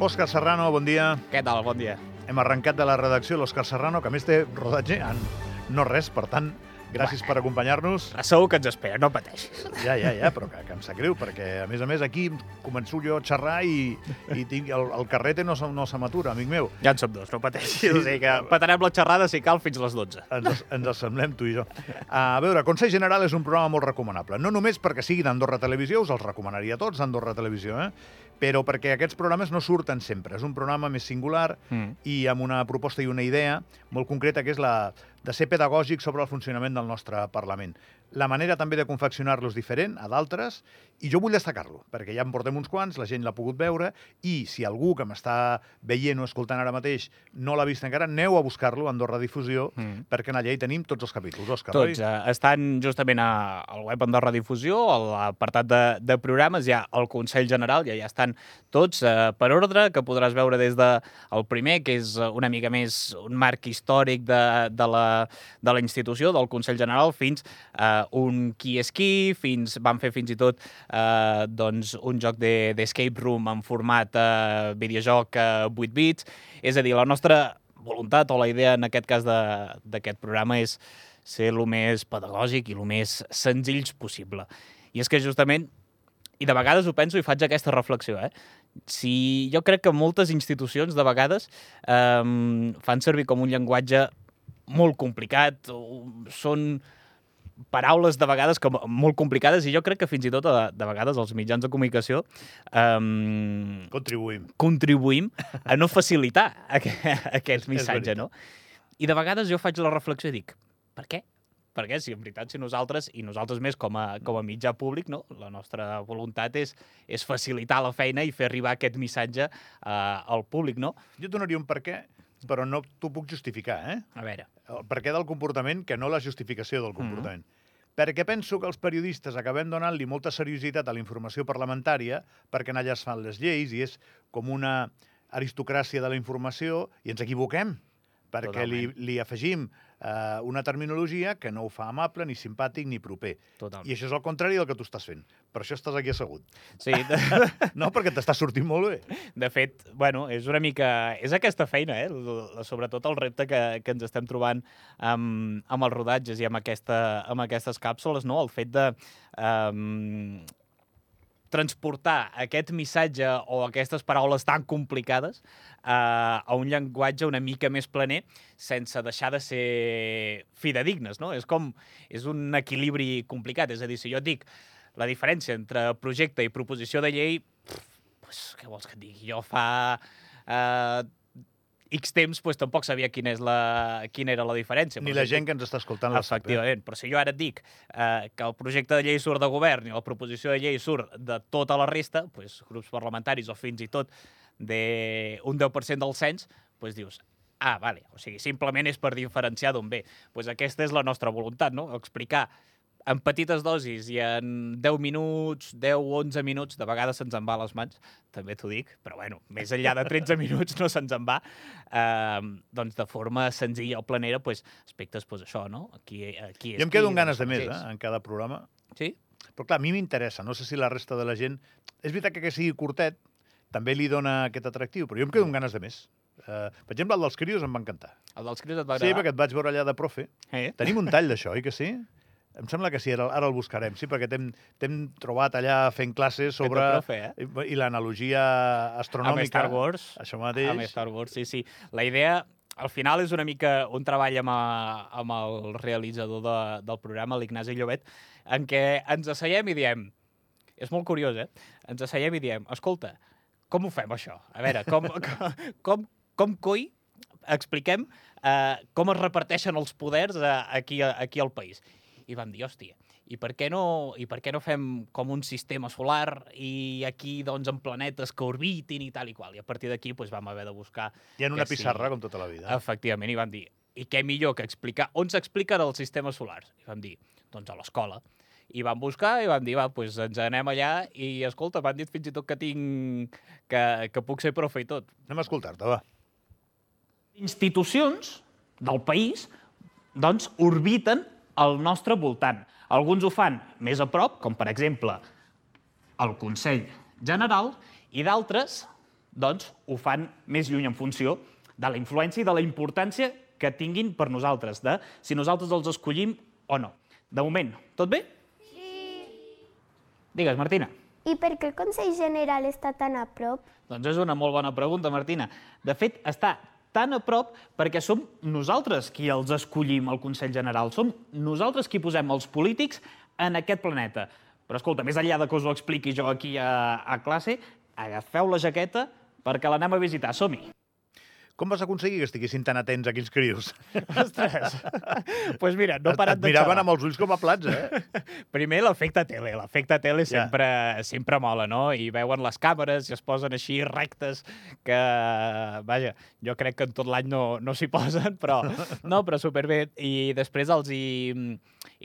Òscar Serrano, bon dia. Què tal? Bon dia. Hem arrencat de la redacció l'Òscar Serrano, que a més té rodatge en no res, per tant, gràcies per acompanyar-nos. Segur que ens espera, no pateixis. Ja, ja, ja, però que, que em sap greu, perquè a més a més aquí començo jo a xerrar i, i tinc, el, el carrete no, no se m'atura, amic meu. Ja en som dos, no pateixis. O sigui que patarem la xerrada, si cal, fins les 12. Ens, ens assemblem tu i jo. A veure, Consell General és un programa molt recomanable. No només perquè sigui d'Andorra Televisió, us els recomanaria a tots d'Andorra Televisió, eh? però perquè aquests programes no surten sempre. És un programa més singular Mm. i amb una proposta i una idea molt concreta, que és la de ser pedagògic sobre el funcionament del nostre Parlament. La manera també de confeccionar-lo és diferent a d'altres, i jo vull destacar-lo, perquè ja en portem uns quants, la gent l'ha pogut veure, i si algú que m'està veient o escoltant ara mateix no l'ha vist encara, aneu a buscar-lo a Andorra Difusió, Mm. perquè allà hi tenim tots els capítols, Òscar, Tots oi? eh, estan justament a, al web Andorra Difusió, a l'apartat de, de programes, hi ha el Consell General, ja, ja estan tots eh, per ordre, que podràs veure des de el primer, que és eh, una mica més un marc històric de, de, la, de la institució, del Consell General, fins eh, un qui és qui, fins, van fer fins i tot eh, doncs, un joc de- d'escape de, room en format eh, videojoc eh, 8 bits. És a dir, la nostra voluntat o la idea en aquest cas d'aquest programa és ser el més pedagògic i el més senzills possible. I és que justament, i de vegades ho penso i faig aquesta reflexió, eh? Si jo crec que moltes institucions de vegades eh, fan servir com un llenguatge molt complicat, o són paraules de vegades com molt complicades i jo crec que fins i tot de, de vegades els mitjans de comunicació um, Contribuïm. contribuïm a no facilitar aquest, aquest missatge, no? I de vegades jo faig la reflexió i dic, per què? Per què? Si en veritat, si nosaltres, i nosaltres més com a, com a mitjà públic, no? la nostra voluntat és, és facilitar la feina i fer arribar aquest missatge uh, al públic, no? Jo et donaria un per què, però no t'ho puc justificar, eh? A veure, El per què del comportament, que no la justificació del comportament. Perquè penso que els periodistes acabem donant-li molta seriositat a la informació parlamentària perquè en allà es fan les lleis i és com una aristocràcia de la informació i ens equivoquem perquè li, li afegim eh, una terminologia que no ho fa amable, ni simpàtic, ni proper. totalment. I això és el contrari del que tu estàs fent. Per això estàs aquí assegut. Sí, de, No, perquè t'està sortint molt bé. de fet, bueno, és una mica... És aquesta feina, eh? Sobretot el repte que, que ens estem trobant amb, amb els rodatges i amb, aquesta, amb aquestes càpsules, no? El fet de... Um, transportar aquest missatge o aquestes paraules tan complicades eh, a un llenguatge una mica més planer sense deixar de ser fidedignes, no? És com... És un equilibri complicat. És a dir, si jo et dic la diferència entre projecte i proposició de llei, pff, pues, què vols que et digui? Jo fa eh, X temps pues, tampoc sabia quina, és la, quina era la diferència. Ni la si gent que ens està escoltant la eh? Efectivament, però si jo ara et dic eh, que el projecte de llei surt de govern i la proposició de llei surt de tota la resta, pues, grups parlamentaris o fins i tot d'un 10% del cens, pues, dius, ah, vale, o sigui, simplement és per diferenciar d'on ve. Pues aquesta és la nostra voluntat, no? Explicar en petites dosis i en 10 minuts, 10 o 11 minuts, de vegades se'ns en va a les mans, també t'ho dic, però bueno, més enllà de 13 minuts no se'ns en va, eh, doncs de forma senzilla o planera, pues, aspectes, pues això, no? Aquí, aquí és Jo em quedo amb ganes de més, eh, en cada programa. Sí? Però clar, a mi m'interessa, no sé si la resta de la gent... És veritat que que sigui curtet també li dona aquest atractiu, però jo em quedo amb ganes de més. Uh, per exemple, el dels crios em va encantar. El dels crios et va Sí, agradar? perquè et vaig veure allà de profe. Eh? Tenim un tall d'això, oi que sí? Em sembla que sí, ara, ara el buscarem, sí, perquè t'hem trobat allà fent classes sobre... profe, eh? I, i l'analogia astronòmica. Amb Star Wars. Això mateix. Amb Star Wars, sí, sí. La idea, al final, és una mica un treball amb, a, amb el realitzador de, del programa, l'Ignasi Llobet, en què ens asseiem i diem... És molt curiós, eh? Ens asseiem i diem, escolta, com ho fem, això? A veure, com, com, com, com coi expliquem eh, com es reparteixen els poders eh, aquí, aquí al país? I vam dir, hòstia, i per què no, i per què no fem com un sistema solar i aquí, doncs, en planetes que orbitin i tal i qual? I a partir d'aquí doncs, vam haver de buscar... Hi ha una que sí. pissarra, com tota la vida. Efectivament, i vam dir, i què millor que explicar... On s'explica del sistema solar? I vam dir, doncs a l'escola. I vam buscar i vam dir, va, doncs ens anem allà i, escolta, m'han dit fins i tot que tinc... que, que puc ser profe i tot. Anem a escoltar-te, va. institucions del país doncs, orbiten al nostre voltant. Alguns ho fan més a prop, com per exemple el Consell General, i d'altres doncs ho fan més lluny en funció de la influència i de la importància que tinguin per nosaltres, de si nosaltres els escollim o no. De moment, tot bé? Sí. Digues, Martina. I per què el Consell General està tan a prop? Doncs és una molt bona pregunta, Martina. De fet, està tan a prop perquè som nosaltres qui els escollim al Consell General. Som nosaltres qui posem els polítics en aquest planeta. Però escolta, més enllà de que us ho expliqui jo aquí a, a classe, agafeu la jaqueta perquè l'anem a visitar. Som-hi! Com vas aconseguir que estiguessin tan atents aquells crios? Ostres! Doncs pues mira, no he parat Et miraven amb els ulls com a plats, eh? Primer l'efecte tele. L'efecte tele ja. sempre, sempre mola, no? I veuen les càmeres i es posen així rectes que, vaja, jo crec que en tot l'any no, no s'hi posen, però, no, però superbé. I després els hi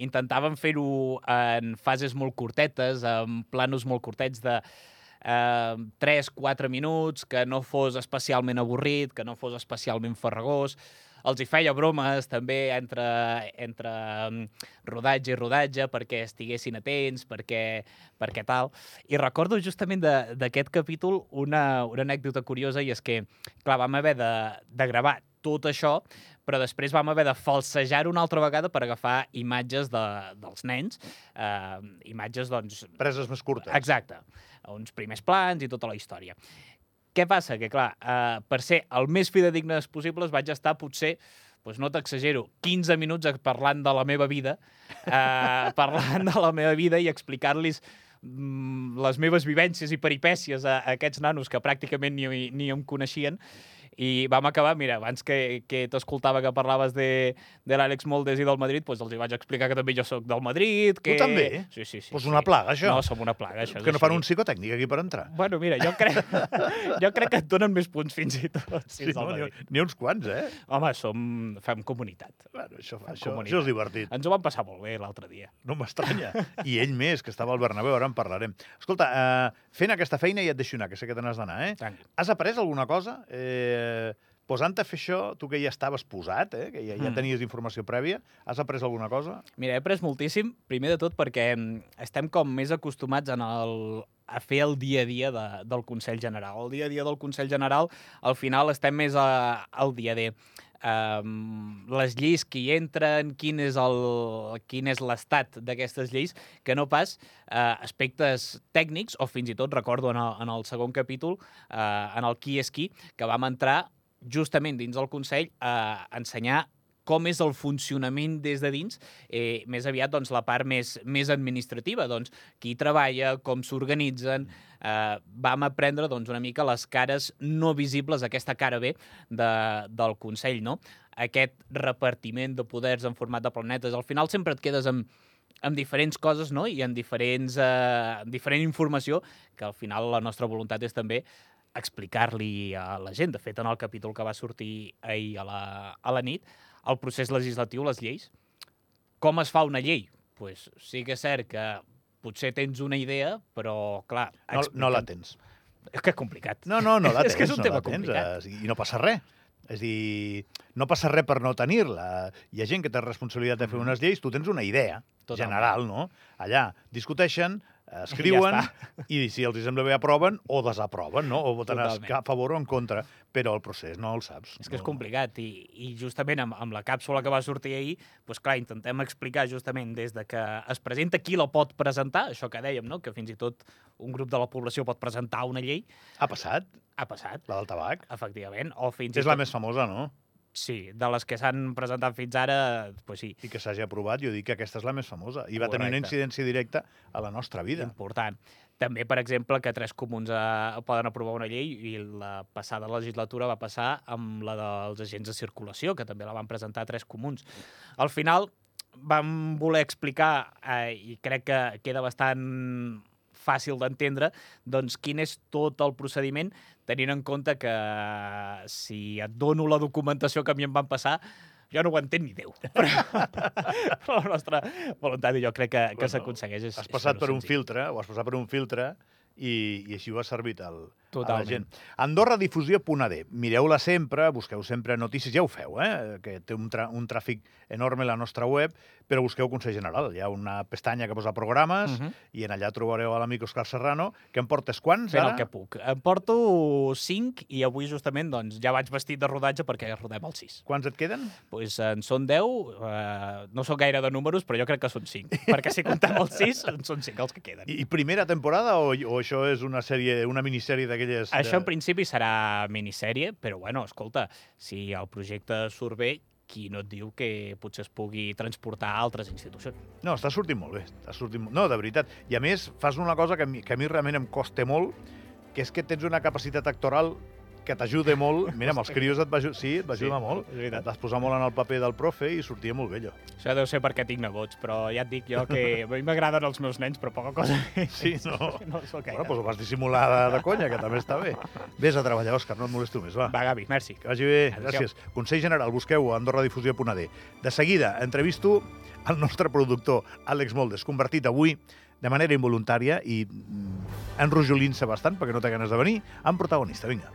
intentaven fer-ho en fases molt curtetes, amb planos molt curtets de eh, 3-4 minuts, que no fos especialment avorrit, que no fos especialment farragós. Els hi feia bromes també entre, entre rodatge i rodatge perquè estiguessin atents, perquè, perquè tal. I recordo justament d'aquest capítol una, una anècdota curiosa i és que, clar, vam haver de, de gravar tot això, però després vam haver de falsejar una altra vegada per agafar imatges de, dels nens, eh, imatges, doncs... Preses més curtes. Exacte uns primers plans i tota la història. Què passa? Que, clar, eh, per ser el més fidedignes possibles vaig estar potser doncs no t'exagero, 15 minuts parlant de la meva vida, eh, parlant de la meva vida i explicar-los mm, les meves vivències i peripècies a, a aquests nanos que pràcticament ni, ni em coneixien i vam acabar, mira, abans que, que t'escoltava que parlaves de, de l'Àlex Moldes i del Madrid, doncs els hi vaig explicar que també jo sóc del Madrid. Que... Tu també? Sí, sí, sí. Pues una plaga, això. No, som una plaga, això. Que no fan un psicotècnic aquí per entrar. Bueno, mira, jo crec, jo crec que et donen més punts fins i tot. Sí, no, ni, ni uns quants, eh? Home, som... fem comunitat. Bueno, això, fem això, comunitat. això és divertit. Ens ho vam passar molt bé l'altre dia. No m'estranya. I ell més, que estava al Bernabéu, ara en parlarem. Escolta, uh, fent aquesta feina i et deixo anar, que sé que te n'has d'anar, eh? Tant. Has après alguna cosa? Eh, posant a fer això, tu que ja estaves posat, eh, que ja, ja mm. tenies informació prèvia, has après alguna cosa? Mira, he après moltíssim, primer de tot perquè mm, estem com més acostumats en el, a fer el dia a dia de, del Consell General. El dia a dia del Consell General, al final estem més a, al dia a dia. Um, les lleis que hi entren, quin és el, quin és l'estat d'aquestes lleis, que no pas uh, aspectes tècnics, o fins i tot recordo en el, en el segon capítol, uh, en el qui és qui, que vam entrar justament dins del Consell a ensenyar com és el funcionament des de dins, eh, més aviat doncs, la part més, més administrativa, doncs, qui treballa, com s'organitzen, eh, vam aprendre doncs, una mica les cares no visibles, aquesta cara B de, del Consell, no? aquest repartiment de poders en format de planetes. Al final sempre et quedes amb, amb diferents coses no? i en diferents, eh, amb diferent informació, que al final la nostra voluntat és també explicar-li a la gent. De fet, en el capítol que va sortir ahir a la, a la nit, el procés legislatiu, les lleis, com es fa una llei? pues, sí que és cert que potser tens una idea, però, clar... No, no la tens. És que és complicat. No, no, no la tens. és que és un no tema tens, complicat. I no passa res. És dir, no passa res per no tenir-la. Hi ha gent que té responsabilitat de fer unes lleis, tu tens una idea Totalment. general, no? Allà discuteixen, escriuen ja i si els sembla bé aproven o desaproven, no? o voten a favor o en contra, però el procés no el saps. És que no. és complicat i, i justament amb, amb la càpsula que va sortir ahir, doncs clar, intentem explicar justament des de que es presenta qui la pot presentar, això que dèiem, no? que fins i tot un grup de la població pot presentar una llei. Ha passat? Ha passat. La del tabac? Efectivament. O fins és i tot... la més famosa, no? Sí, de les que s'han presentat fins ara, pues sí. I que s'hagi aprovat, jo dic que aquesta és la més famosa. I va Correcte. tenir una incidència directa a la nostra vida. Important. També, per exemple, que tres comuns eh, poden aprovar una llei i la passada legislatura va passar amb la dels agents de circulació, que també la van presentar tres comuns. Al final vam voler explicar, eh, i crec que queda bastant fàcil d'entendre, doncs quin és tot el procediment, tenint en compte que si et dono la documentació que a mi em van passar, jo no ho entenc ni Déu. Però, però la nostra voluntat, jo crec que, que bueno, s'aconsegueix. Has passat per un filtre, o has passat per un filtre i, i així ho ha servit al, a la Totalment. gent. AndorraDifusió.ad. Mireu-la sempre, busqueu sempre notícies, ja ho feu, eh? que té un, tra un tràfic enorme la nostra web, però busqueu Consell General. Hi ha una pestanya que posa programes Mhm. i en allà trobareu a l'amic Òscar Serrano, que em portes quants, Fent ara? el que puc. Em porto 5 i avui justament doncs, ja vaig vestit de rodatge perquè rodem el 6. Quants et queden? Pues en són 10, eh, no sóc gaire de números, però jo crec que són 5. perquè si comptem el 6, en són 5 els que queden. I, primera temporada o, o això és una sèrie, una minissèrie d'aquelles... Això en principi serà minissèrie, però bueno, escolta, si el projecte surt bé, qui no et diu que potser es pugui transportar a altres institucions? No, està sortint molt bé. Està sortint molt... No, de veritat. I a més, fas una cosa que a mi, que a mi realment em costa molt, que és que tens una capacitat actoral que t'ajuda molt. Mira, amb els crios et va, sí, et va Sí, ajudar molt. és veritat. Et vas posar molt en el paper del profe i sortia molt bé allò. Això deu ser perquè tinc nebots, però ja et dic jo que a mi m'agraden els meus nens, però poca cosa. Sí, no? no sóc gaire. Bueno, doncs ho vas dissimular de, de conya, que també està bé. Vés a treballar, Òscar, no et molesto més, va. Va, Gavi, merci. Que vagi bé, Adéu-siau. gràcies. Consell General, busqueu a AndorraDifusió.ad. De seguida, entrevisto el nostre productor, Àlex Moldes, convertit avui de manera involuntària i mm, enrojolint-se bastant, perquè no té ganes de venir, en protagonista. Vinga.